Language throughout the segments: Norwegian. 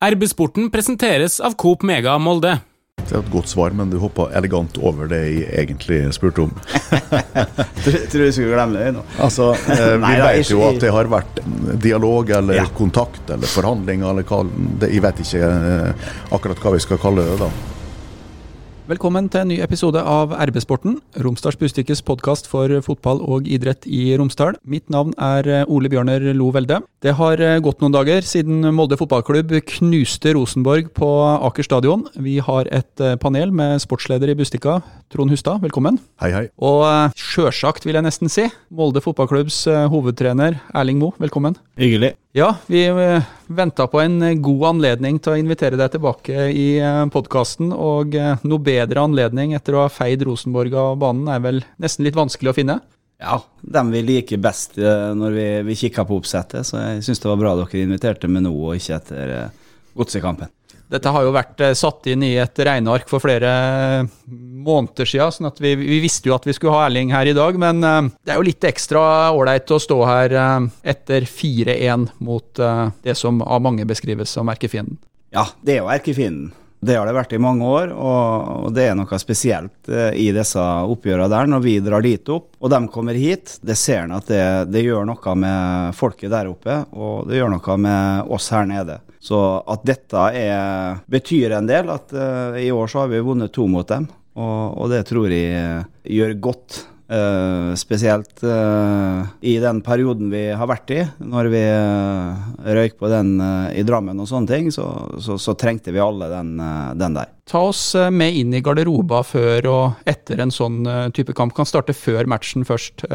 RB-sporten presenteres av Coop Mega Molde. Det er et godt svar, men du hoppa elegant over det jeg egentlig spurte om. Tror tror du skulle glemme det nå. Altså, eh, Vi Nei, vet jo at det har vært dialog eller Ja. kontakt eller forhandlinger eller hva det, Jeg vet ikke eh, akkurat hva vi skal kalle det. da. Velkommen til en ny episode av RB-sporten, Romsdals Bustikkes podkast for fotball og idrett i Romsdal. Mitt navn er eh, Ole Bjørner Lo Velde. Det har eh, gått noen dager siden Molde fotballklubb knuste Rosenborg på Aker stadion. Vi har et eh, panel med sportsleder i Bustikka, Trond Hustad. Velkommen. Hei, hei. Og sjølsagt, vil jeg nesten si, Molde fotballklubbs hovedtrener Erling Moe. Velkommen. Hyggelig. Ja, vi venta på en eh, god anledning til å invitere deg tilbake i podkasten, og eh, noe bedre anledning etter å ha feid Rosenborg av banen er vel nesten litt vanskelig å finne. Ja, dem vi liker best eh, når vi, vi kikker på oppsettet, så jeg syns det var bra dere inviterte med nå, og ikke etter eh, godsekampen. Dette har jo vært eh, satt inn i et regneark for flere eh, måneder siden, sånn at vi, vi visste jo at vi skulle ha Erling her i dag, men eh, det er jo litt ekstra ålreit å stå her etter 4-1 mot det som av mange beskrives som erkefienden. Ja, det er jo erkefienden. Det har det vært i mange år, og, det er noe spesielt eh, i disse oppgjørene der. Når vi drar dit opp, og de kommer hit, det ser en at det, det gjør noe med folket der oppe, og det gjør noe med oss her nede. Så at dette er, betyr en del, at uh, i år så har vi vunnet to mot dem, og, og det tror jeg eh, gjør godt. Eh, spesielt uh, i den perioden vi har vært i, når vi uh, røyk på den i Drammen og sånne ting, så, så, så trengte vi alle den, den der. Ta oss med inn i garderoba før og etter en sånn type kamp. Kan starte før matchen først.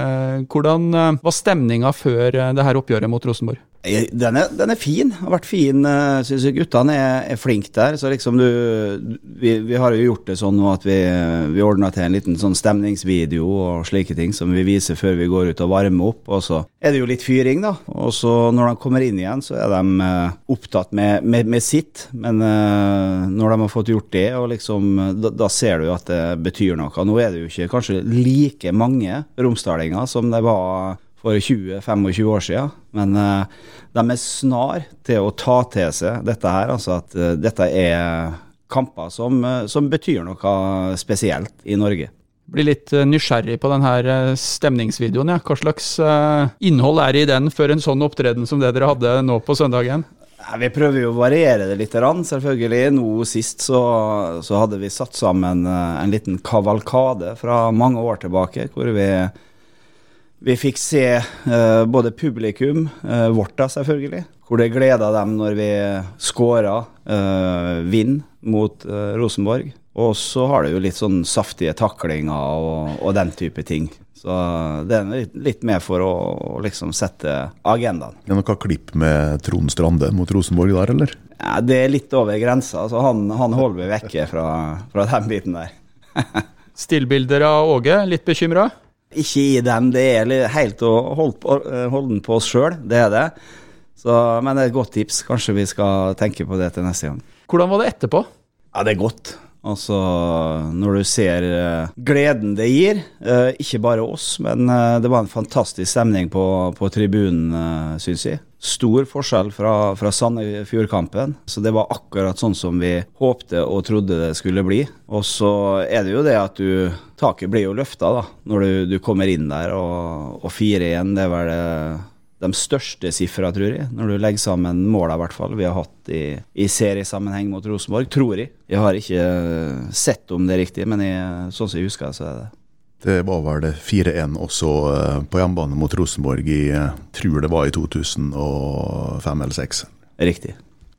Hvordan var stemninga før det her oppgjøret mot Rosenborg? Eh, Den er, den er fin. Har vært fin. Syns jeg guttene er, er flinke der. Så liksom du vi, vi har jo gjort det sånn nå at vi, vi ordna til en liten sånn stemningsvideo og slike ting som vi viser før vi går ut og varmer opp. Og så er det jo litt fyring, da. Og så når de kommer inn igjen, så er de eh, opptatt med, med, med sitt. Men eh, når de har fått gjort det, og liksom, da, da ser du at det betyr noe. Nå er det jo ikke kanskje like mange romsdalinger som det var for 20-25 år siden. Men eh, de er snar til å ta til seg dette her. Altså at eh, dette er kamper som, eh, som betyr noe spesielt i Norge. Blir litt nysgjerrig på denne stemningsvideoen. Ja. Hva slags innhold er det i den før en sånn opptreden som det dere hadde nå på søndagen? Vi prøver jo å variere det litt, selvfølgelig. Nå sist så, så hadde vi satt sammen en liten kavalkade fra mange år tilbake, hvor vi, vi fikk se eh, både publikum, eh, vårt da selvfølgelig, hvor det gleda dem når vi skåra uh, vinn mot eh, Rosenborg. Og så har det jo litt sånn saftige taklinger og, og den type ting. Så det er litt, litt med for å, å liksom sette agendaen. Er det noe klipp med Trond Strande mot Rosenborg der, eller? Ja, det er litt over grensa, så han, han holder meg vekke fra, fra den biten der. Stillbilder av Åge, litt bekymra? Ikke i dem, det er helt å holde, på, eh, holde den på oss sjøl, det er det. Så, men det er et godt tips, kanskje vi skal tenke på det til neste gang. Hvordan var det etterpå? Ja, det er godt. Altså, når du ser eh, gleden det gir, eh, ikke bare oss, men det var en fantastisk stemning på, på tribunen, uh, syns jeg. Stor forskjell fra, fra Sandefjordkampen, så det var akkurat sånn som vi håpte og trodde det skulle bli. Og så er det jo det at du Taket blir jo løfta da, når du, du kommer inn der, og, og fire igjen, det er vel det, de største sifra, tror jeg, når du legger sammen måla hvert fall vi har hatt i, i seriesammenheng mot Rosenborg, tror jeg. Jeg har ikke eh, sett om det er riktig, men jeg, sånn som jeg husker så er det Det var vel 4-1 også eh, på hjemmebane mot Rosenborg i eh, tror det var i 2005 eller 2006. riktig.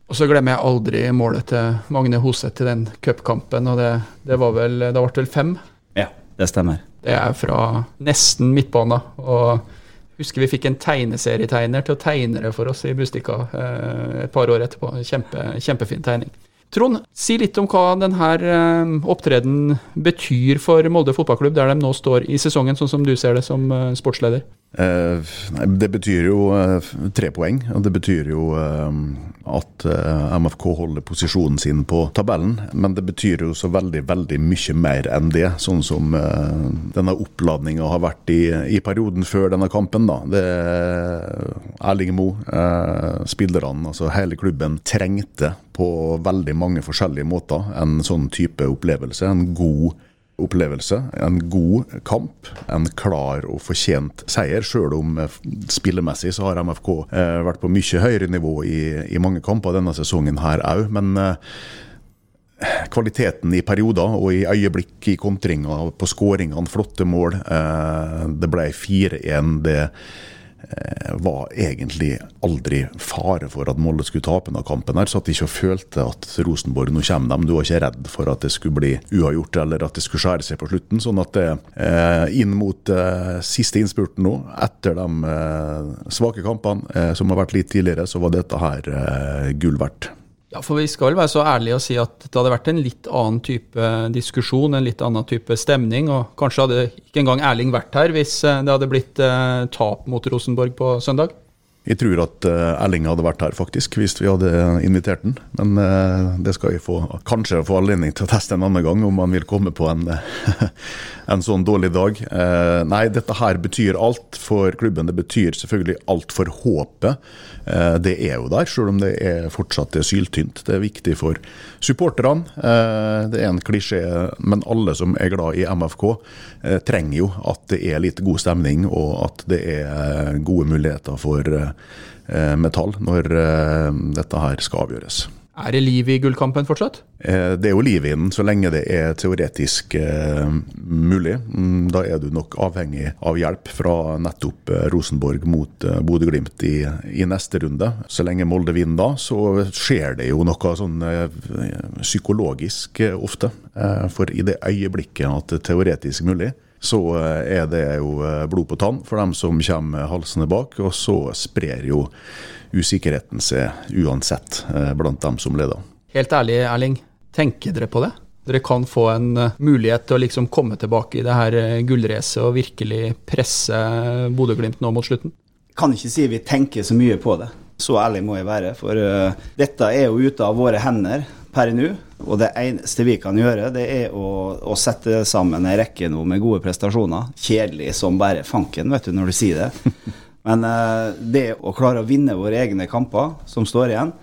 Og så glemmer jeg aldri målet til Magne Hoseth til den cupkampen, og det, det var vel Det ble vel fem? Ja, det stemmer. Det er fra nesten midtbanen. Og husker vi fikk en tegneserietegner til å tegne det for oss i Bustika eh, et par år etterpå. Kjempe, kjempefin tegning. Trond, si litt om hva denne eh, opptredenen betyr for Molde fotballklubb, der de nå står i sesongen, sånn som du ser det som eh, sportsleder. Eh, det betyr jo eh, tre poeng. og Det betyr jo eh, at MFK holder posisjonen sin på tabellen. Men det betyr jo så veldig veldig mye mer enn det, sånn som denne oppladninga har vært i, i, perioden før denne kampen. da. Det Erling Moe, spillerne, altså hele klubben, trengte på veldig mange forskjellige måter en sånn type opplevelse. En god opplevelse. En god kamp. En klar og fortjent seier, sjøl om eh, spillemessig så har MFK eh, vært på mye høyere nivå i, i mange kamper denne sesongen her òg. Men eh, kvaliteten i perioder og i øyeblikk i kontringer, på skåringene, flotte mål. Det ble 4-1. det var egentlig aldri fare for at Molde skulle tape denne kampen. her, de ikke følte at Rosenborg nå kommer dem. Du var ikke redd for at det skulle bli uavgjort eller at det skulle skjære seg på slutten. sånn at det, eh, inn mot eh, siste innspurten nå, etter de eh, svake kampene eh, som har vært litt tidligere, så var dette her eh, gull verdt. Ja, for Vi skal vel være så ærlige å si at det hadde vært en litt annen type diskusjon, en litt annen type stemning. og Kanskje hadde ikke engang Erling vært her hvis eh, det hadde blitt eh, tap mot Rosenborg på søndag? Jeg tror at uh, Erling hadde vært her, faktisk, hvis vi hadde invitert den. Men uh, det skal jeg få, kanskje få anledning til å teste en annen gang, om han vil komme på en, en sånn dårlig dag. Uh, nei, dette her betyr alt for klubben. Det betyr selvfølgelig alt for håpet. det er jo der, selv om det er fortsatt er syltynt. Det er viktig for supporterne. det er en klisjé, men alle som er glad i MFK, trenger jo at det er litt god stemning, og at det er gode muligheter for Eh, metall når eh, dette her skal avgjøres. Er det liv i gullkampen fortsatt? Eh, det er jo liv i den, så lenge det er teoretisk mulig. Mm, da er du nok avhengig av hjelp fra nettopp Rosenborg mot Bodø-Glimt i, i, neste runde. Så lenge Molde vinner da, så skjer det jo noe sånn psykologisk ofte. For i det øyeblikket at det er teoretisk mulig, så eh, er det jo eh, blod på tann for dem som kommer halsende bak. Og så sprer jo usikkerheten seg uansett eh, blant dem som leder. Helt ærlig, Erling. Tenker dere på det? Dere kan få en mulighet til å liksom komme tilbake i det her gullracet og virkelig presse Bodø-Glimt nå mot slutten? Kan ikke si vi tenker så mye på det. Så ærlig må jeg være. For uh, dette er jo ute av våre hender per nå. Og det eneste vi kan gjøre, det er å, å sette sammen ei rekke nå med gode prestasjoner. Kjedelig som bare fanken, vet du, når du sier det. Men uh, det å klare å vinne våre egne kamper som står igjen,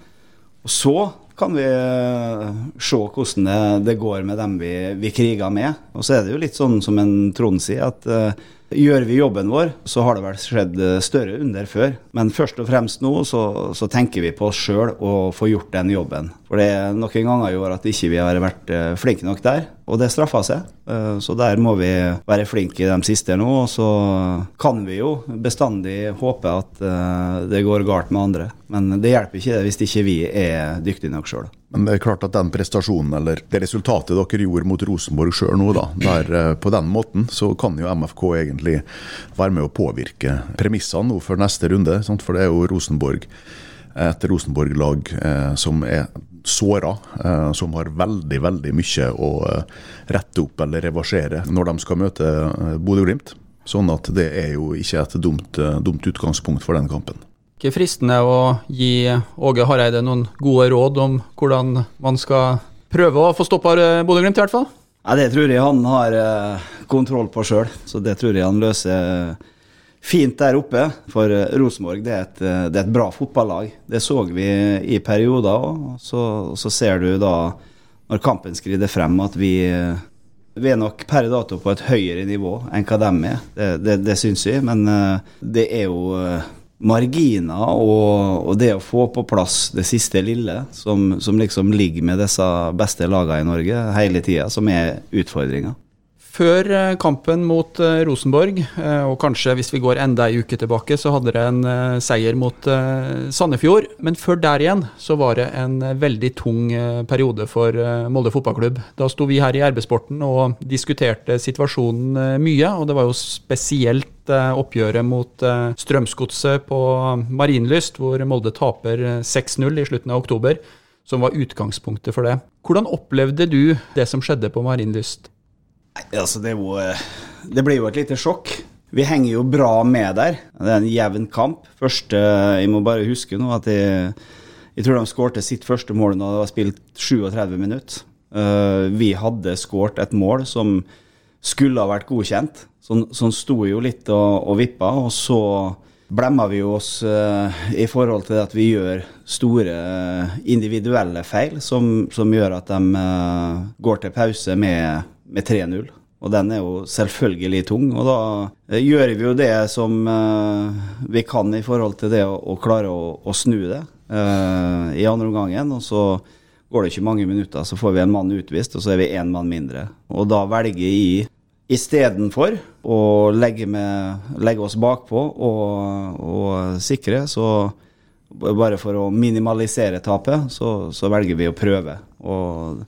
og så kan vi uh, se hvordan det, det, går med dem vi, vi, kriger med. Og så er det jo litt sånn som en Trond sier, at uh, Gjør vi jobben vår, så har det vel skjedd eh, større under før. Men først og fremst nå så, så tenker vi på oss sjøl og få gjort den jobben. For det er noen ganger i år at ikke vi har vært eh, flinke nok der, og det straffer seg. Eh, så der må vi være flinke i de siste nå. Og så kan vi jo bestandig håpe at det går galt med andre. Men det hjelper ikke det hvis ikke vi er dyktige nok sjøl. Men det er klart at den prestasjonen, eller det resultatet dere gjorde mot Rosenborg sjøl nå, da, der, eh, på den måten, så kan jo MFK egentlig være med å påvirke premissene nå for neste runde. Sant? For det er jo Rosenborg, et Rosenborg-lag eh, som er såra, eh, som har veldig, veldig mye å eh, rette opp eller reversere når de skal møte eh, Bodø-Glimt. Sånn at det er jo ikke et dumt, eh, dumt utgangspunkt for den kampen ikke fristende å gi Åge Hareide noen gode råd om hvordan man skal prøve å få stoppa Bodø-Glimt, i hvert fall? Ja, Det tror jeg han har eh, kontroll på sjøl, så det tror jeg han løser fint der oppe. For eh, Rosenborg det er, et, eh, det er et bra fotballag. Det så vi i perioder òg. Så, så ser du da, når kampen skrider frem, at vi vi er nok per dato på et høyere nivå enn hva de er. Det, det, det syns vi. Men det er jo marginer og, og, det å få på plass det siste lille, som, som liksom ligger med disse beste lagene i Norge hele tida, som er utfordringa. Før eh, kampen mot eh, Rosenborg, eh, og kanskje hvis vi går enda ei uke tilbake, så hadde dere en seier mot Sandefjord. Men før der igjen så var det en veldig tung periode for Molde fotballklubb. Da sto vi her i RB-sporten og diskuterte situasjonen mye, og det var jo spesielt oppgjøret mot Strømsgodset på Marienlyst, hvor Molde taper 6-0 i slutten av oktober, som var utgangspunktet for det. Hvordan opplevde du det som skjedde på Marienlyst? Nei, altså det, jo, eh, det ble jo et lite sjokk. vi henger jo bra med der. Det er en jevn kamp. Første Jeg må bare huske nå at jeg, jeg tror de skårte sitt første mål når det var spilt 37 minutter. Uh, vi hadde skåret et mål som skulle ha vært godkjent. Sånn, sånn sto jo litt og, og vippa, og så blemmer vi oss uh, i forhold til at vi gjør store individuelle feil som, som gjør at de uh, går til pause med, med 3-0. Og den er jo selvfølgelig tung. Og da uh, gjør vi jo det som vi kan i forhold til det å, klare å, å, snu det i andre omgangen. Og så går det ikke mange minutter, så får vi en mann utvist, og så er vi én mann mindre. Og da velger jeg istedenfor å legge, med, legge oss bakpå og, og, sikre, så bare for å minimalisere tapet, så, så, velger vi å prøve. Og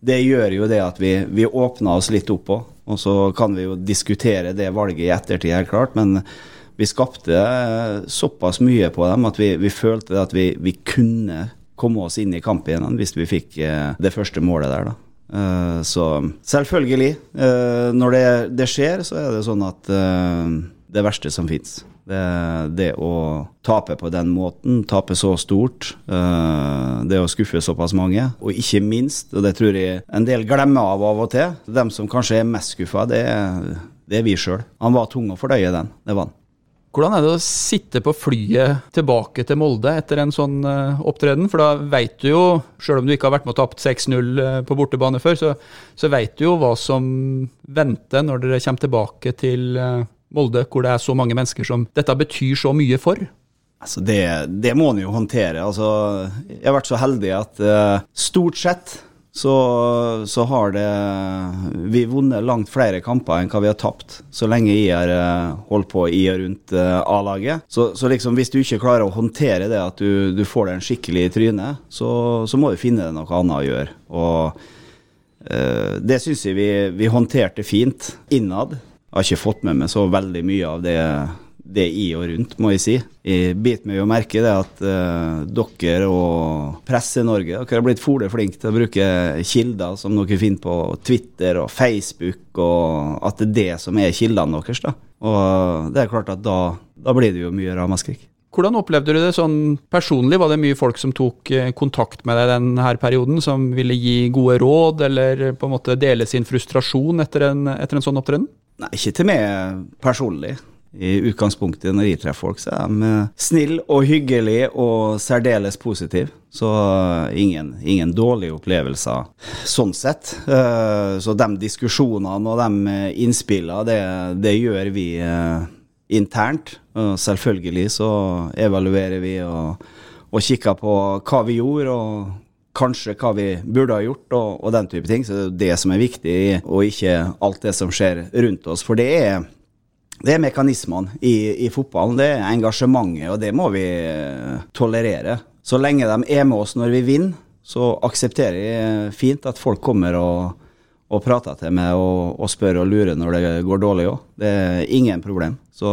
det gjør jo det at vi, vi åpner oss litt opp òg. og så kan vi jo diskutere det valget i ettertid, helt klart. men vi skapte såpass mye på dem at vi, vi følte at vi, vi kunne komme oss inn i kampen igjen hvis vi fikk eh, det første målet der, da. Uh, så selvfølgelig, når det, det, skjer, så er det sånn at det verste som fins. Det, det, å tape på den måten, tape så stort, det å skuffe såpass mange, og ikke minst, og det tror jeg en del glemmer av av og til, dem som kanskje er mest skuffa, det, det, er vi sjøl. Han var tung å fordøye den, det var han. Hvordan er det å sitte på flyet tilbake til Molde etter en sånn uh, opptreden? For da veit du jo, sjøl om du ikke har vært med og tapt 6-0 uh, eh, på bortebane før, så, så veit du jo hva som venter når dere kommer tilbake til Molde, hvor det er så mange mennesker som dette betyr så mye for. Altså det, det må en jo håndtere. Altså, jeg har vært så heldig at stort sett så, så, har det vi vunnet langt flere kamper enn hva vi har tapt, så lenge jeg har eh, holdt på i og rundt eh, A-laget. Så, så, liksom hvis du ikke klarer å håndtere det at du, du får en skikkelig i trynet, så, så, må du finne noe annet å gjøre. Og uh, det syns jeg vi, vi håndterte fint innad. Jeg har ikke fått med meg så veldig mye av det det i og rundt, må jeg si. Jeg biter meg jo merke det at uh, dere og Presse-Norge dere har blitt fole flinke til å bruke kilder som dere finner på Twitter og Facebook, og at det er det som er kildene deres. da. Og det er klart at da, da blir det jo mye ramaskrik. Hvordan opplevde du det sånn personlig? Var det mye folk som tok eh, kontakt med deg denne perioden, som ville gi gode råd, eller på en måte dele sin frustrasjon etter en, etter en sånn opptreden? Nei, ikke til meg personlig i utgangspunktet når jeg treffer folk, så er de eh, snille og hyggelige og særdeles positive. Så eh, ingen, ingen dårlige opplevelser sånn sett. Så de diskusjonene og de innspillene, det, det gjør vi internt. Selvfølgelig så evaluerer vi og, og kikker på hva vi gjorde. og kanskje hva vi burde ha gjort, og, og den type ting. Så det er det som er viktig, og ikke alt det som skjer rundt oss. For det er det er mekanismene i, i, fotballen. Det er engasjementet, og det må vi eh, tolerere. Så lenge de er med oss når vi vinner, så aksepterer jeg fint at folk kommer og, og prater til meg og, og, spør og lurer når det går dårlig òg. Det er ingen problem. Så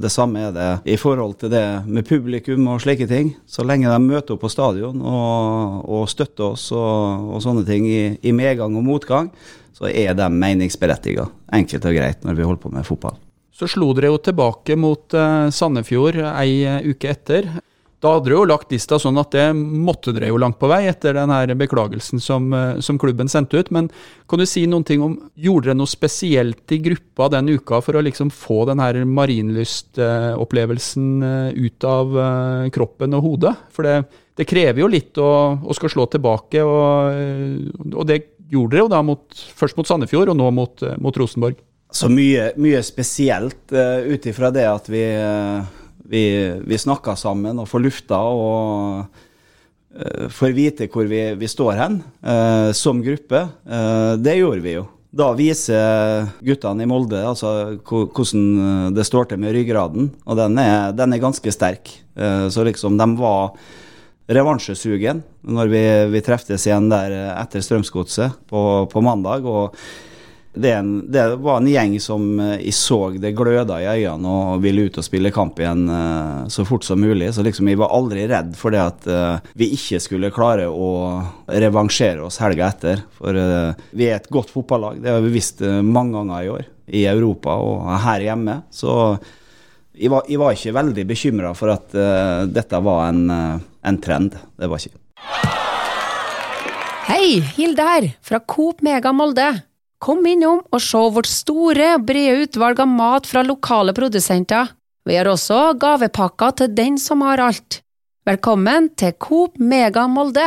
det samme er det i forhold til det med publikum og slike ting. Så lenge de møter opp på stadion og, og støtter oss og, og sånne ting i, i medgang og motgang, så er de meningsberettiga. Enkelt og greit når vi holder på med fotball. Så slo dere jo tilbake mot uh, Sandefjord ei uh, uke etter. Da hadde dere jo lagt lista sånn at det måtte dere jo langt på vei etter den her beklagelsen som, uh, som, klubben sendte ut. Men kan du si noen ting om Gjorde dere noe spesielt i gruppa den uka for å liksom få den her marinlystopplevelsen ut av kroppen og hodet? For det, det krever jo litt å, å skal slå tilbake, og, og, det gjorde dere jo da mot, først mot Sandefjord og nå mot, mot Rosenborg. Så mye, mye spesielt uh, ut ifra det at vi, vi, vi snakker sammen og får lufta og uh, får vite hvor vi, vi står hen uh, som gruppe. det gjorde vi jo. Da viser guttene i Molde altså, hvordan det står til med ryggraden, og den er, den er ganske sterk. så liksom, de var revansjesugen når vi, vi treftes igjen der etter Strømsgodset på, på mandag. og det, en, det, var en gjeng som eh, jeg så det gløda i øynene og ville ut og spille kamp igjen uh, så fort som mulig. Så liksom jeg var aldri redd for det at uh, vi ikke skulle klare å revansjere oss helga etter. For vi er et godt fotballag, det har vi visst mange ganger i år. I Europa og her hjemme. Så jeg var, jeg var ikke veldig bekymra for at dette var en, en trend. Det var ikke. Hei, Hilde her, fra Coop Mega Molde. Kom innom og se vårt store brede utvalg av mat fra lokale produsenter. Vi har også gavepakker til den som har alt. Velkommen til Coop Mega Molde!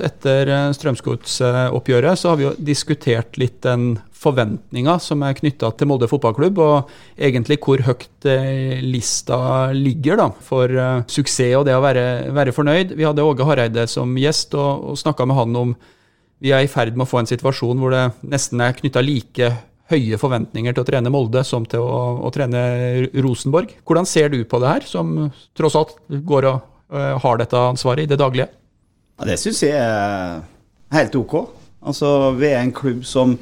Etter eh, Strømsgodsoppgjøret så har vi jo diskutert litt den forventninga som er knytta til Molde fotballklubb, og egentlig hvor høyt eh, lista ligger da, for uh, suksess og det å være, være, fornøyd. Vi hadde Åge Hareide som gjest og, og snakka med han om vi er i ferd med å få en situasjon hvor det nesten er knytta like høye forventninger til å trene Molde som til å, å, trene Rosenborg. Hvordan ser du på det her, som tross alt går og uh, har dette ansvaret i det daglige? Ja, det syns jeg er helt ok. Altså, vi er en klubb som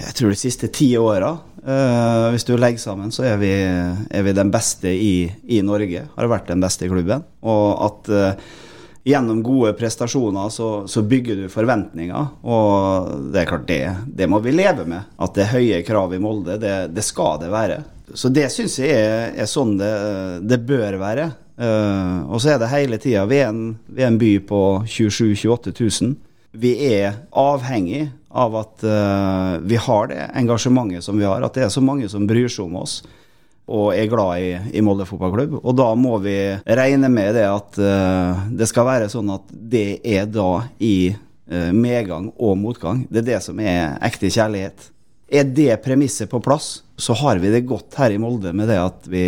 jeg tror de siste ti åra, uh, hvis du legger sammen, så er vi, er vi den beste i, i, Norge. Har vært den beste i klubben. Og at uh, gjennom gode prestasjoner så, så, bygger du forventninger. Og det er klart, det, det, må vi leve med. At det er høye krav i Molde, det, det skal det være. Så det syns jeg er, er, sånn det, det bør være. Uh, og så er det hele tida vi, vi, er en by på 27 000-28 000. Vi er avhengig av at uh, vi har det engasjementet som vi har, at det er så mange som bryr seg om oss og er glad i, i Molde fotballklubb. Og da må vi regne med det at uh, det skal være sånn at det er da i uh, medgang og motgang. Det er det som er ekte kjærlighet. Er det premisset på plass, så har vi det godt her i Molde med det at vi,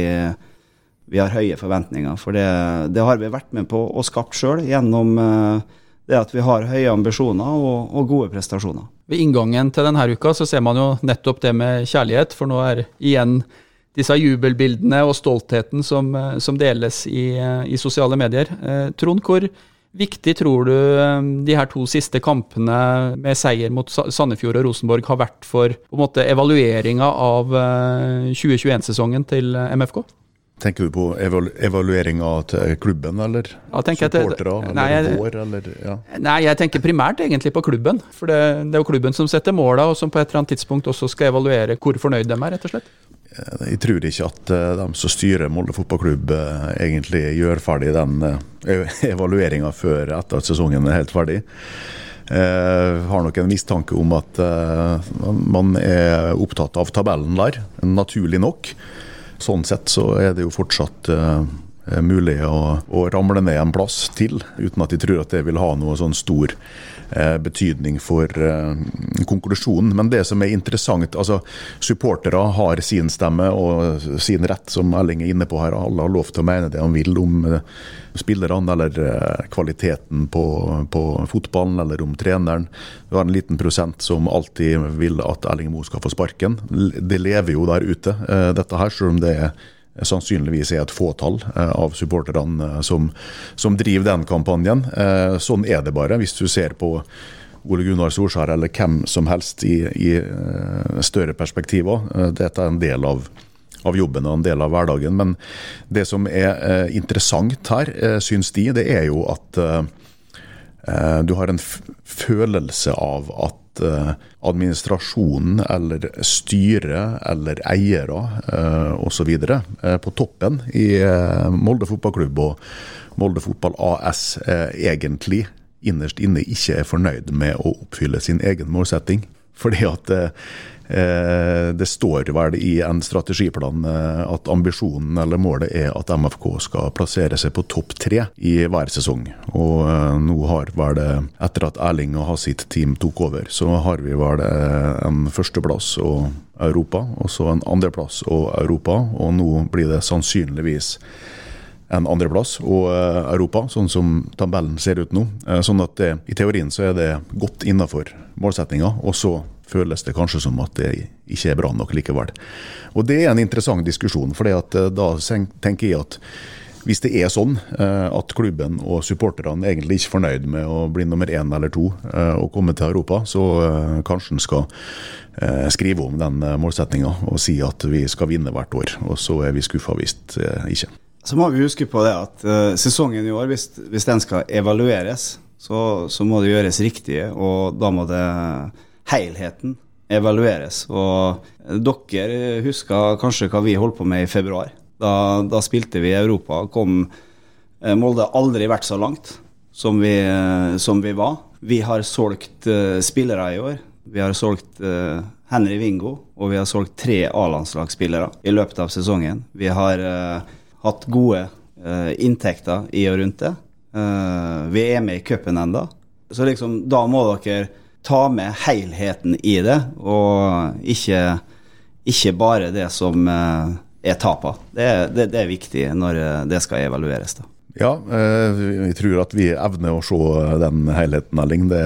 vi har høye forventninger. For det, det, har vi vært med på og skapt sjøl gjennom uh, det at vi har høye ambisjoner og, og, gode prestasjoner. Ved inngangen til denne uka så ser man jo nettopp det med kjærlighet, for nå er igjen disse jubelbildene og stoltheten som, eh, som deles i, eh, i, sosiale medier. Eh, Trond, hvor viktig tror du de her to siste kampene med seier mot Sandefjord og Rosenborg har vært for på en måte, evalueringa av 2021-sesongen til MFK? Tenker du på evalu evalueringa til klubben, eller ja, supportere, eller nei, vår, eller ja. Nei, jeg tenker primært egentlig på klubben. For det, det, er jo klubben som setter måla, og som på et eller annet tidspunkt også skal evaluere hvor fornøyd de er, rett og slett. Eh, jeg tror ikke at eh, de som styrer Molde fotballklubb eh, egentlig gjør ferdig den evalueringa før etter at sesongen er helt ferdig. Jeg har nok en mistanke om at man er opptatt av tabellen der, naturlig nok. Sånn sett så er det jo fortsatt mulig å, å ramle ned en plass til, uten at de tror at det vil ha noe sånn stor betydning for eh, konklusjonen. Men det som er interessant, altså supportere har sin stemme og sin rett, som Elling er inne på her. Alle har lov til å mene det han vil om eh, spillerne eller kvaliteten på, på fotballen eller om treneren. Vi har en liten prosent som alltid vil at Elling Moe skal få sparken. Det lever jo der ute, dette her, selv om det er sannsynligvis er et fåtall eh, av supporterne eh, som, som, driver den kampanjen. Eh, sånn er det bare. Hvis du ser på Ole Gunnar Solskjær eller hvem som helst i, i større perspektiver. Dette er en del av, av jobben og en del av hverdagen. Men det som er interessant her, syns de, det er jo at du har en følelse av at Eh, administrasjonen eller styret eller eiere eh, osv. Eh, på toppen i Molde fotballklubb og Molde Fotball AS egentlig innerst inne ikke er fornøyd med å oppfylle sin egen målsetting. Fordi at Eh, det står vel i en strategiplan eh, at ambisjonen eller målet er at MFK skal plassere seg på topp tre i hver sesong. Og eh, nå har vel etter at Erling og sitt team tok over, så har vi vel en førsteplass og Europa, og så en andreplass og Europa, og nå blir det sannsynligvis en andreplass og Europa, sånn som tabellen ser ut nå. Sånn at i teorien så er det godt innafor målsettinga. Og så føles det kanskje som at det ikke er bra nok likevel. Og Det er en interessant diskusjon, for eh, da tenker jeg at hvis det er sånn eh, at klubben og supporterne egentlig ikke er fornøyd med å bli nummer én eller to eh, og komme til Europa, så kanskje en skal skrive om den målsettinga og si at vi skal vinne hvert år. Og så er vi skuffa hvis ikke. Så må vi huske på det at sesongen i år, hvis, hvis den skal evalueres, så, så må det gjøres riktig, og da må det helheten evalueres. Og dere husker kanskje hva vi holdt på med i februar. Da, da spilte vi i Europa. Kom eh, Molde har aldri vært så langt som vi, eh, som vi var. Vi har solgt uh, spillere i år. Vi har solgt uh, Henry Wingo, og vi har solgt tre A-landslagsspillere i løpet av sesongen. Vi har uh, hatt gode inntekter i og rundt det. vi er med i cupen enda. Så liksom, da må dere ta med helheten i det, og ikke, ikke bare det som er tapa. Det, det, det, er viktig når eh, det skal evalueres. da. Ja, vi jeg tror at vi evner å se den helheten, Erling. Det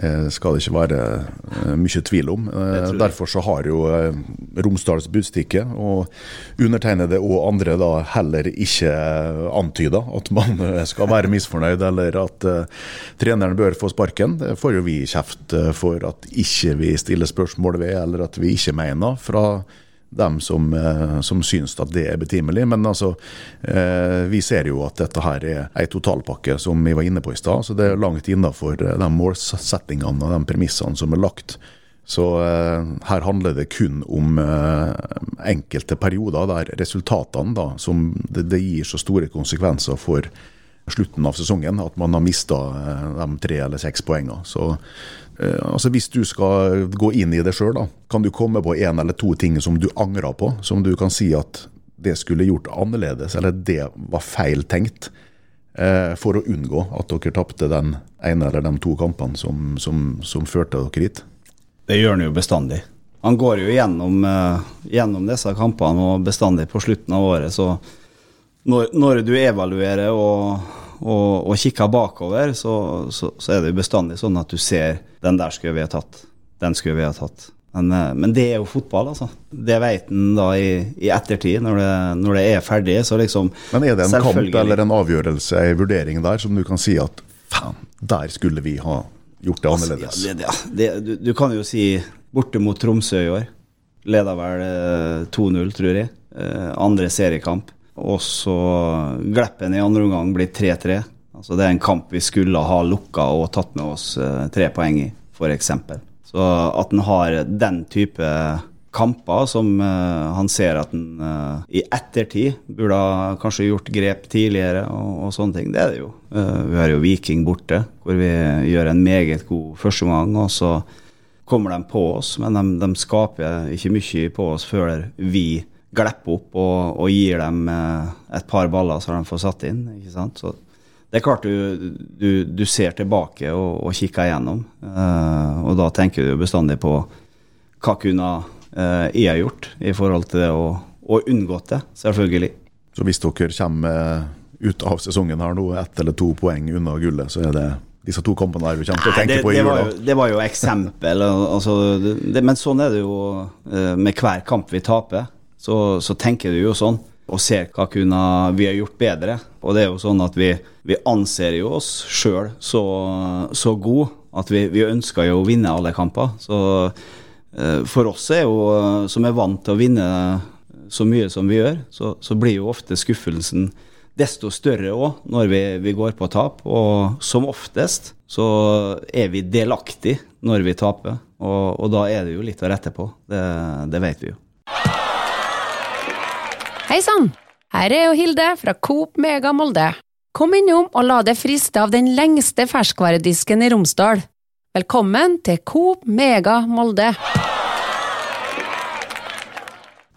eh, skal det ikke være mye tvil om. Derfor så har jo Romsdals Budstikke og undertegnede og andre da heller ikke antyda at man skal være misfornøyd eller at treneren bør få sparken. Det får jo vi kjeft for at ikke vi stiller spørsmål ved, eller at vi ikke mener. fra dem som, eh, som syns at det er betimelig. Men altså, eh, vi ser jo at dette her er ei totalpakke, som vi var inne på i stad. Så det er langt innafor eh, de målsettingene og de premissene som er lagt. Så her handler det kun om enkelte perioder der resultatene, da, som det, det gir så store konsekvenser for slutten av sesongen, at man har mista de tre eller seks poengene. Så altså Hvis du skal gå inn i det sjøl, kan du komme på en eller to ting som du angrer på? Som du kan si at det skulle gjort annerledes, eller det var feil tenkt? Eh, for å unngå at dere tapte den ene eller de to kampene som, som, som førte dere hit? Det gjør han jo bestandig. Han går jo gjennom, uh, gjennom, disse kampene og bestandig på slutten av året. Så når, når du evaluerer og og, og kikker bakover, så, så, så, er det jo bestandig sånn at du ser den der skulle vi ha tatt. Den skulle vi ha tatt. Men, eh, men det er jo fotball, altså. Det vet en da i, i ettertid, når det, når det, er ferdig. Så liksom Men er det en kamp eller en avgjørelse, en vurdering der, som du kan si at faen, der skulle vi ha gjort det altså, annerledes? Altså, ja, det, du, du, kan jo si borte mot Tromsø i år. Leda vel 2-0, eh, tror jeg. Eh, andre seriekamp. Og så glipper i andre omgang, blir 3-3. Altså Det er en kamp vi skulle ha lukka og tatt med oss eh, tre poeng i, f.eks. Så at en har den type kamper som uh, han ser at en uh, i ettertid burde ha kanskje gjort grep tidligere og, og sånne ting. Det er det jo. Vi har jo Viking borte, hvor vi gjør en meget god førsteomgang. Og så kommer de på oss, men de, de skaper ikke mye på oss før vi glipper opp og, og, gir dem eh, et par baller så de får satt inn. ikke sant? Så det er klart du, du, du ser tilbake og, og kikker igjennom, uh, og da tenker du bestandig på hva kunne uh, jeg gjort i forhold til det og, og unngått det, selvfølgelig. Så hvis dere kommer ut av sesongen her nå ett eller to poeng unna gullet, så er det disse to kampene der du kommer til å tenke det, på i det jo, det var jo eksempel, altså, det, men sånn er det jo med hver kamp vi taper så, så, tenker du jo sånn, og ser hva kunne vi ha gjort bedre. Og det er jo sånn at vi, vi anser jo oss sjøl så, så gode at vi, vi, ønsker jo å vinne alle kamper. Så eh, for oss er jo, som er vant til å vinne så mye som vi gjør, så, så blir jo ofte skuffelsen desto større òg når vi, vi, går på tap. Og som oftest så er vi delaktig når vi taper, og, og da er det jo litt å rette på. Det, det vet vi jo. Hei sann! Her er jo Hilde fra Coop Mega Molde. Kom innom og la deg friste av den lengste ferskvaredisken i Romsdal. Velkommen til Coop Mega Molde.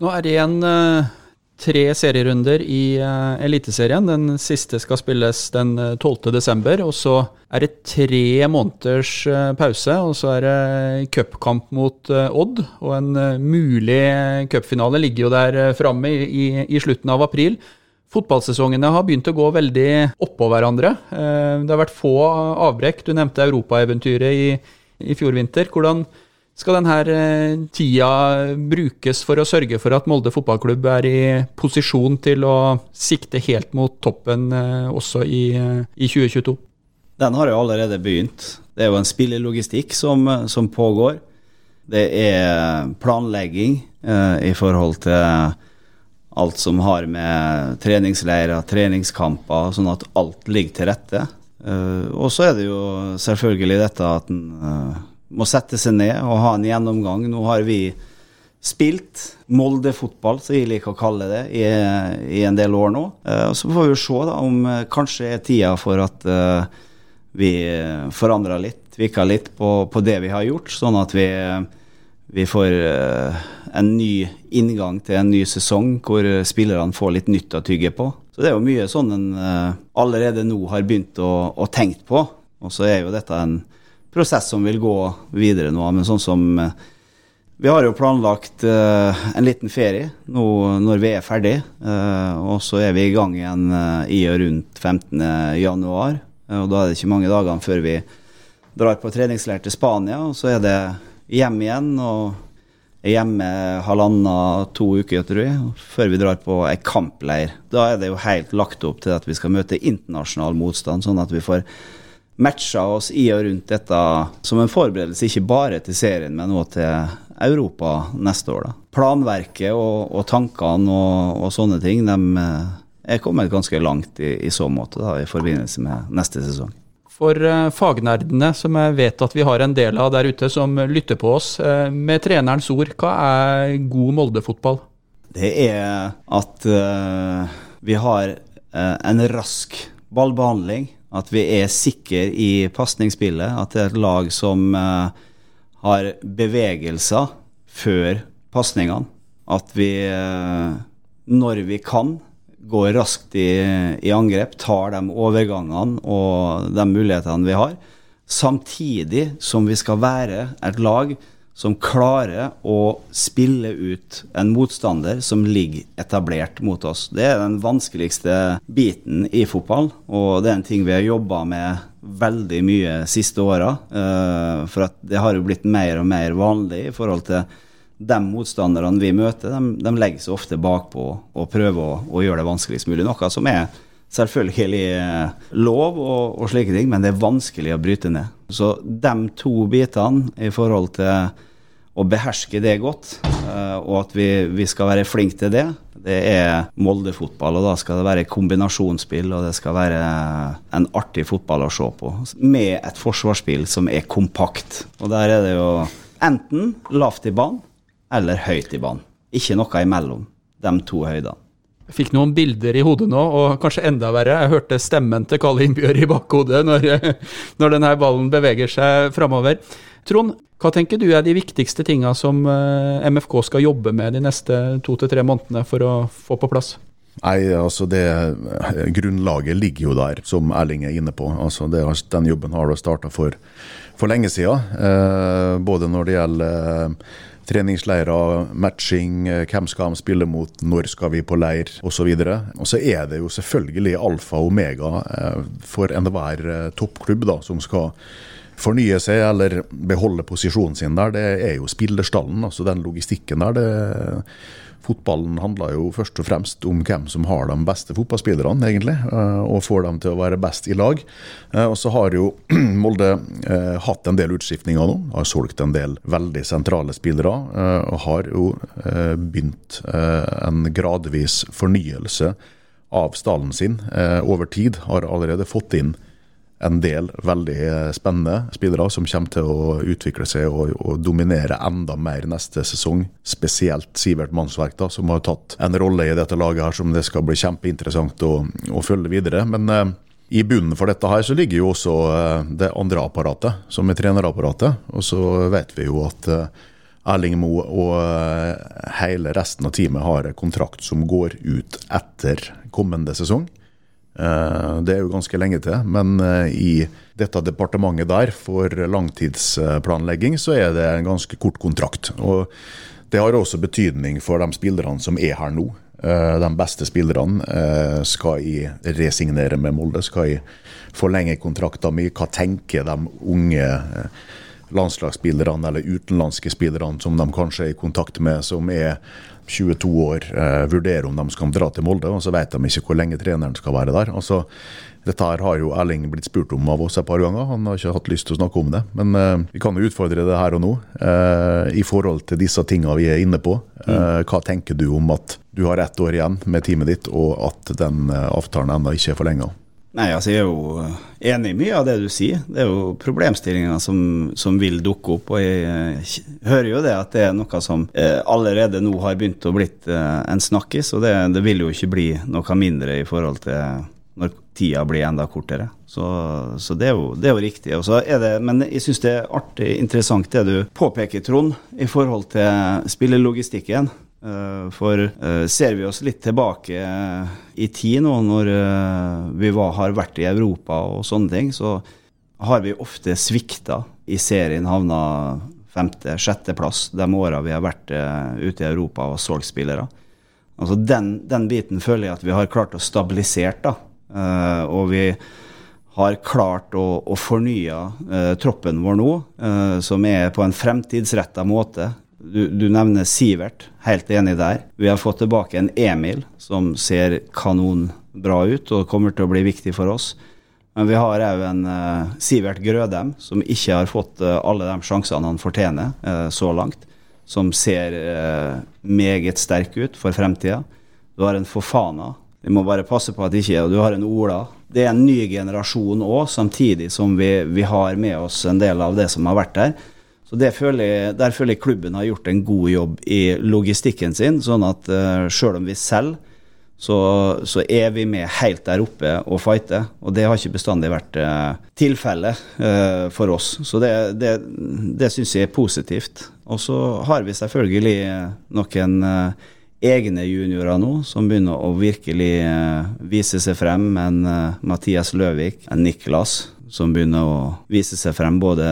Nå er det igjen uh, tre serierunder i uh, Eliteserien. Den siste skal spilles den 12.12., desember, og så er det tre måneders uh, pause. Og så er det cupkamp mot Odd, og en mulig cupfinale ligger jo der framme i, i, slutten av april. Fotballsesongene har begynt å gå veldig oppå hverandre. Det har vært få avbrekk. Du nevnte europaeventyret i, i fjor vinter. Hvordan Skal denne eh, tida brukes for å sørge for at Molde fotballklubb er i posisjon til å sikte helt mot toppen eh, også i, eh, i 2022? Den har jo allerede begynt. Det er jo en spillelogistikk som, som pågår. Det er planlegging eh, i forhold til alt som har med treningsleirer, treningskamper, sånn at alt ligger til rette. Eh, og så er det jo selvfølgelig dette at en uh, må sette seg ned og ha en gjennomgang. Nå har vi spilt Molde-fotball, som jeg liker å kalle det, i, i en del år nå. Uh, så får vi se da, om kanskje er tida for at vi forandrer litt, tvikker litt på, på, det vi har gjort, sånn at vi, vi får en ny inngang til en ny sesong hvor spillerne får litt nytt å tygge på. Så det er jo mye sånn en uh, allerede nå har begynt å, å tenke på. Og så er jo dette en prosess som vil gå videre nå. Men sånn som uh, Vi har jo planlagt uh, en liten ferie nå når vi er ferdig. og så er vi i gang igjen i og rundt 15.1. Og da er det ikke mange dagene før vi drar på treningsleir til Spania. Og så er det hjem igjen. og er hjemme halvannen, to uker tror jeg, før vi drar på ei kampleir. Da er det jo helt lagt opp til at vi skal møte internasjonal motstand, sånn at vi får matcha oss i og rundt dette som en forberedelse ikke bare til serien, men også til Europa neste år. da. Planverket og, og tankene og, og, sånne ting de eh, er kommet ganske langt i, i så måte da, i forbindelse med neste sesong. For uh, fagnerdene, som jeg vet at vi har en del av der ute, som lytter på oss, uh, med trenerens ord, hva er god Molde-fotball? Det er at uh, vi har en rask ballbehandling. At vi er sikre i pasningsspillet. At det er et lag som har bevegelser før pasningene. At vi, når vi kan, går raskt i, i, angrep, tar de overgangene og de mulighetene vi har. Samtidig som vi skal være et lag som klarer å spille ut en motstander som ligger etablert mot oss. Det er den vanskeligste biten i fotball, og det er en ting vi har jobba med veldig mye siste åra. Uh, for det har jo blitt mer og mer vanlig i forhold til de motstanderne vi møter, de, de legger seg ofte bakpå og prøver å, å, gjøre det vanskeligst mulig. Noe som er selvfølgelig eh, lov og, og, slike ting, men det er vanskelig å bryte ned. Så de to bitene i forhold til å beherske det godt, eh, og at vi, vi skal være flinke til det, det er Molde-fotball. Og da skal det være kombinasjonsspill, og det skal være en artig fotball å se på. Med et forsvarsspill som er kompakt. Og der er det jo enten lavt i banen eller høyt i banen. Ikke noe imellom de to høydene. Fikk noen bilder i hodet nå, og kanskje enda verre, jeg hørte stemmen til Kalle Innbjørg i bakhodet når, når denne ballen beveger seg framover. Trond, hva tenker du er de viktigste tinga som eh, MFK skal jobbe med de neste to til tre månedene for å få på plass? Nei, altså det Grunnlaget ligger jo der, som Erling er inne på. Altså det, den jobben har du starta for, for lenge siden. Eh, både når det gjelder treningsleirer, matching, eh, hvem skal de spille mot, når skal vi på leir osv. Og så er det jo selvfølgelig alfa og omega eh, for enhver eh, toppklubb da, som skal fornye seg eller beholde posisjonen sin der. Det er jo spillerstallen, altså den logistikken der. det Fotballen handler jo først og fremst om hvem som har de beste fotballspillerne, egentlig, eh, og får dem til å være best i lag. Eh, og så har jo Molde eh, hatt en del utskiftninger nå, har solgt en del veldig sentrale spillere. Og har jo begynt en gradvis fornyelse av stallen sin over tid. Har allerede fått inn en del veldig spennende spillere som kommer til å utvikle seg og, og dominere enda mer neste sesong. Spesielt Sivert Mannsverk, da, som har tatt en rolle i dette laget her som det skal bli kjempeinteressant å, å følge videre. Men eh, i bunnen for dette her så ligger jo også eh, det andre apparatet, som er trenerapparatet. Og så vet vi jo at eh, Erling Moe og eh, hele resten av teamet har en kontrakt som går ut etter kommende sesong. Eh, det er jo ganske lenge til, men eh, i dette departementet der for langtidsplanlegging, så er det en ganske kort kontrakt. Og det har også betydning for de spillerne som er her nå. Eh, de beste spillerne skal jeg resignere med Molde, skal jeg forlenge kontrakten min. Hva tenker de unge landslagsspillerne eller utenlandske spillerne som de kanskje er i kontakt med, som er 22 år, eh, vurderer om de skal dra til Molde, og så vet de ikke hvor lenge treneren skal være der. Altså, dette her har jo Erling blitt spurt om av oss et par ganger, han har ikke hatt lyst til å snakke om det. Men eh, vi kan jo utfordre det her og nå, eh, i forhold til disse tingene vi er inne på. Eh, hva tenker du om at du har ett år igjen med teamet ditt, og at den eh, avtalen ennå ikke er forlenga? Nei, altså Jeg er jo eh, enig i mye av det du sier. Det er jo problemstillinger som, som vil dukke opp. Og jeg eh, hører jo det at det er noe som eh, allerede nå har begynt å blitt eh, en snakkis. Og det, det, vil jo ikke bli noe mindre i forhold til når tida blir enda kortere. Så, så det, er jo, det, er jo, riktig. Det, men jeg syns det er artig interessant det du påpeker, Trond, i forhold til spillelogistikken. Eh, for uh, ser vi oss litt tilbake uh, i tid nå, når uh, vi var, har vært i Europa og sånne ting, så har vi ofte svikta i serien, havna femte-sjetteplass de åra vi har vært ute i Europa og solgt spillere. Altså den, den, biten føler jeg at vi har klart å stabilisere, da. og vi har klart å, å fornye troppen vår nå, som er på en fremtidsretta måte du, du, nevner Sivert, helt enig der. Vi har fått tilbake en Emil som ser kanonbra ut og kommer til å bli viktig for oss. Men vi har òg en uh, Sivert Grødem som ikke har fått uh, alle de sjansene han fortjener uh, så langt. Som ser meget sterk ut for fremtida. Du har en Fofana. Vi må bare passe på at det ikke Og du har en Ola. Det er en ny generasjon òg, samtidig som vi, vi har med oss en del av det som har vært der. Så føler jeg, Der føler jeg klubben har gjort en god jobb i logistikken sin, sånn at uh, selv om vi selger, så, så, er vi med helt der oppe og fighter. Og det har ikke bestandig vært uh, tilfellet uh, for oss. Så det, det, det syns jeg er positivt. Og så har vi selvfølgelig noen uh, egne juniorer nå som begynner å virkelig vise seg frem. En Mathias Løvik, en Niklas som begynner å vise seg frem både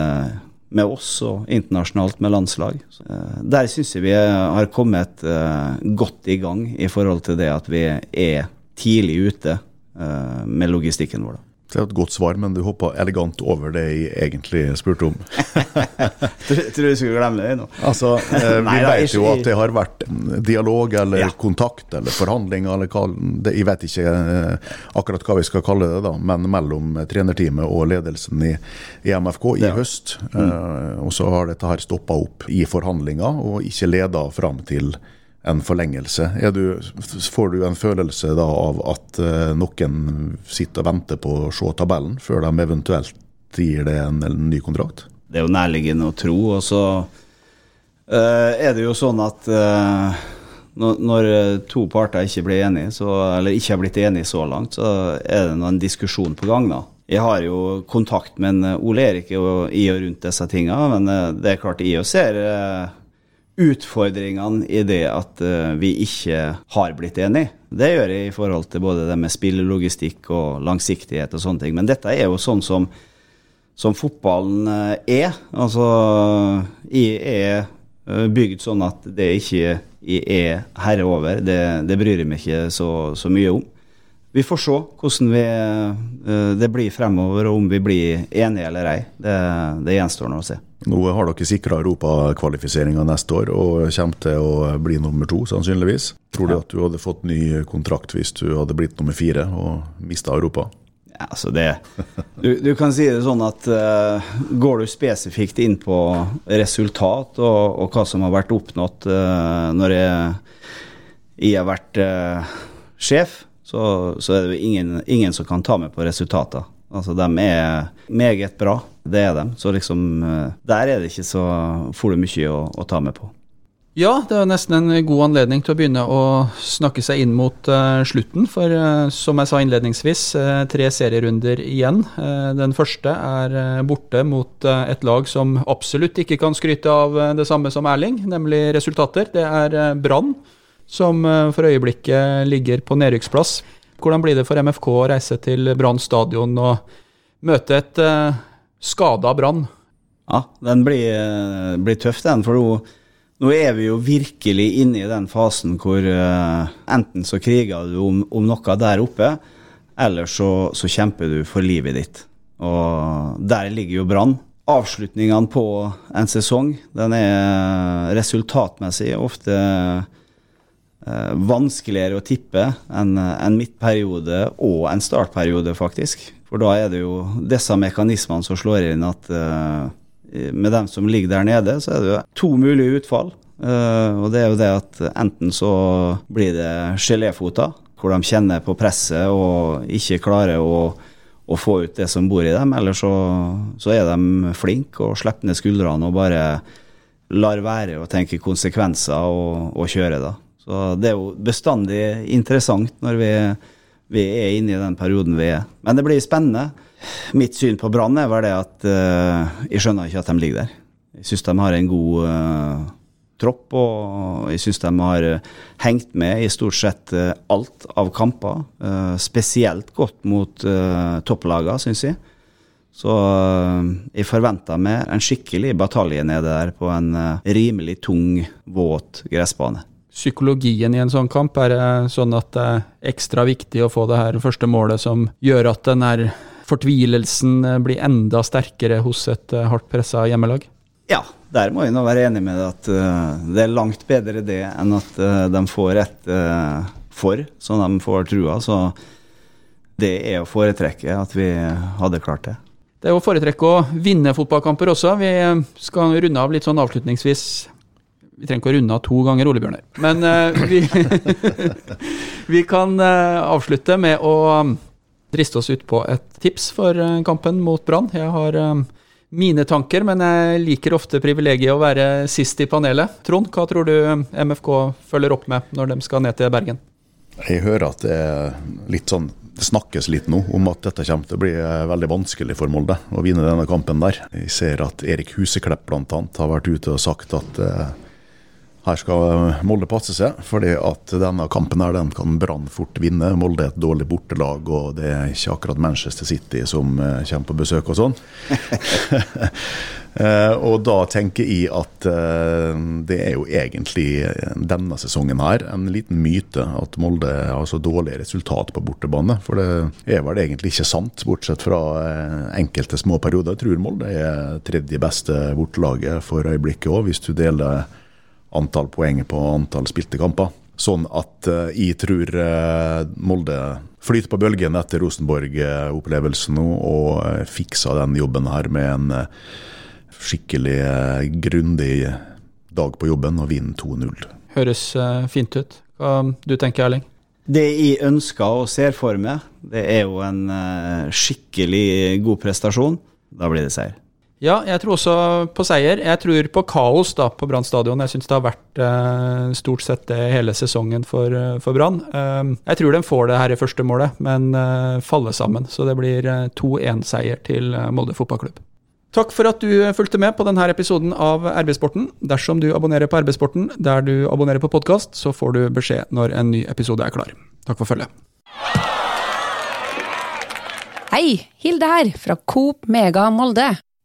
med oss og internasjonalt med landslag. Eh, der syns jeg vi har kommet uh, godt i gang i forhold til det at vi er tidlig ute uh, med logistikken vår. Det er et godt svar, men du hoppa elegant over det jeg egentlig spurte om. tror du skulle glemme det nå. Altså, eh, vi Nei, vet jo at det har vært dialog eller ja. kontakt eller forhandlinger eller hva det, Jeg vet ikke eh, akkurat hva vi skal kalle det, da, men mellom trenerteamet og ledelsen i, i MFK i ja. høst. Mm. Eh, og så har dette her stoppa opp i forhandlinger og ikke leda fram til en forlengelse. Du, får du en følelse da av at uh, noen sitter og venter på å se tabellen, før de eventuelt gir det en, en ny kontrakt? Det er jo nærliggende å tro. Og så uh, er det jo sånn at uh, når, når, to parter ikke blir enige, så, eller ikke har blitt enige så langt, så er det en diskusjon på gang. da. Jeg har jo kontakt med Ole Erik i og rundt disse tingene, men det er klart jeg ser utfordringene i det at uh, vi ikke har blitt enige. Det gjør jeg i forhold til både det med spillelogistikk og langsiktighet og sånne ting. Men dette er jo sånn som, som fotballen uh, er. Altså, jeg er uh, bygd sånn at det ikke jeg er herre over. Det, det bryr jeg meg ikke så, så, mye om. Vi får se hvordan vi, det blir fremover, og om vi blir enige eller ei. Det, det gjenstår nå å se. Nå har dere sikra europakvalifiseringa neste år og kommer til å bli nummer to, sannsynligvis. Tror du at du hadde fått ny kontrakt hvis du hadde blitt nummer fire og mista Europa? Ja, altså det du, du, kan si det sånn at uh, går du spesifikt inn på resultat og, og hva som har vært oppnådd uh, når jeg, jeg, har vært uh, sjef, så, så, er det ingen, ingen som kan ta meg på resultater. Altså, de er meget bra, det er de. Så liksom, eh, der er det ikke så for mye å, å, ta med på. Ja, det er nesten en god anledning til å begynne å snakke seg inn mot uh, slutten. For uh, som jeg sa innledningsvis, uh, tre serierunder igjen. den første er borte mot et lag som absolutt ikke kan skryte av det samme som Erling, nemlig resultater. Det er Brann, som for øyeblikket ligger på nedrykksplass. Hvordan blir det for MFK å reise til Brann stadion og møte et uh, skada Brann? Ja, den blir, uh, blir tøff, den. For nå, nå, er vi jo virkelig inne i den fasen hvor uh, enten så kriger du om, om, noe der oppe, eller så, så, kjemper du for livet ditt. Og der ligger jo Brann. avslutningene på en sesong, den er resultatmessig ofte eh, vanskeligere å tippe enn en midtperiode og en startperiode, faktisk. For da er det jo disse mekanismene som slår inn at eh, med dem som ligger der nede, så er det jo to mulige utfall. Og det er jo det at enten så blir det geléfoter, hvor de kjenner på presset og ikke klarer å, å, få ut det som bor i dem, eller så, så er de flinke og slipper ned skuldrene og bare lar være å tenke konsekvenser og, og kjøre, da. Så det er jo bestandig interessant når vi, vi er inne i den perioden vi er. Men det blir spennende. Mitt syn på Brann er vel det at uh, jeg skjønner ikke at de ligger der. Jeg syns de har en god uh, tropp, og jeg syns de har uh, hengt med i stort sett alt av kamper. spesielt godt mot uh, topplagene, syns jeg. Så jeg forventa meg en skikkelig batalje nede der på en rimelig tung, våt gressbane. Psykologien i en sånn kamp, er det sånn at det er ekstra viktig å få det her første målet som gjør at den her fortvilelsen eh, blir enda sterkere hos et eh, hardt pressa hjemmelag? Ja, der må jeg nå være enig med deg at uh, det er langt bedre det enn at uh, de får et uh, for, så de får trua. Så det er å foretrekke at vi hadde klart det. Det er å foretrekke å vinne fotballkamper også. Vi skal runde av litt sånn avslutningsvis. Vi trenger ikke å runde av to ganger, Ole Bjørner. Men vi, vi kan avslutte med å driste oss ut på et tips for eh, kampen mot Brann. Jeg har um, mine tanker, men jeg liker ofte privilegiet å være sist i panelet. Trond, hva tror du MFK følger opp med når de skal ned til Bergen? Jeg hører at det er litt sånn det snakkes litt nå om at dette kommer til å bli veldig vanskelig for Molde å vinne denne kampen der. Jeg ser at Erik Huseklepp bl.a. har vært ute og sagt at uh, her skal Molde passe seg, fordi at denne kampen her, den kan Brann fort vinne. Molde er et dårlig bortelag, og det er ikke akkurat Manchester City som uh, kommer på besøk og sånn. uh, og da tenker jeg at det er jo egentlig denne sesongen her en liten myte at Molde har så dårlig resultat på bortebane. For det er vel egentlig ikke sant, bortsett fra enkelte små perioder. Jeg tror Molde er tredje beste bortelaget for øyeblikket òg, hvis du deler antall poeng på antall spilte kamper. Sånn at uh, jeg tror uh, Molde flyter på bølgen etter Rosenborg-opplevelsen nå, og uh, fikser den jobben her med en skikkelig grundig dag på jobben og vinner 2-0. Høres fint ut. Hva du tenker Erling? Det jeg ønsker og ser for meg, det er jo en skikkelig god prestasjon. Da blir det seier. Ja, jeg tror også på seier. Jeg tror på kaos da, på Brann stadion. Jeg syns det har vært eh, stort sett det hele sesongen for, eh, for Brann. Eh, jeg tror de får det her i første målet, men eh, faller sammen. Så det blir 2-1-seier eh, til eh, Molde fotballklubb. Takk for at du fulgte med på denne episoden av RB-sporten. Dersom du abonnerer på RB-sporten der du abonnerer på podkast, så får du beskjed når en ny episode er klar. Takk for følget. Hei, Hilde her, fra Coop Mega Molde.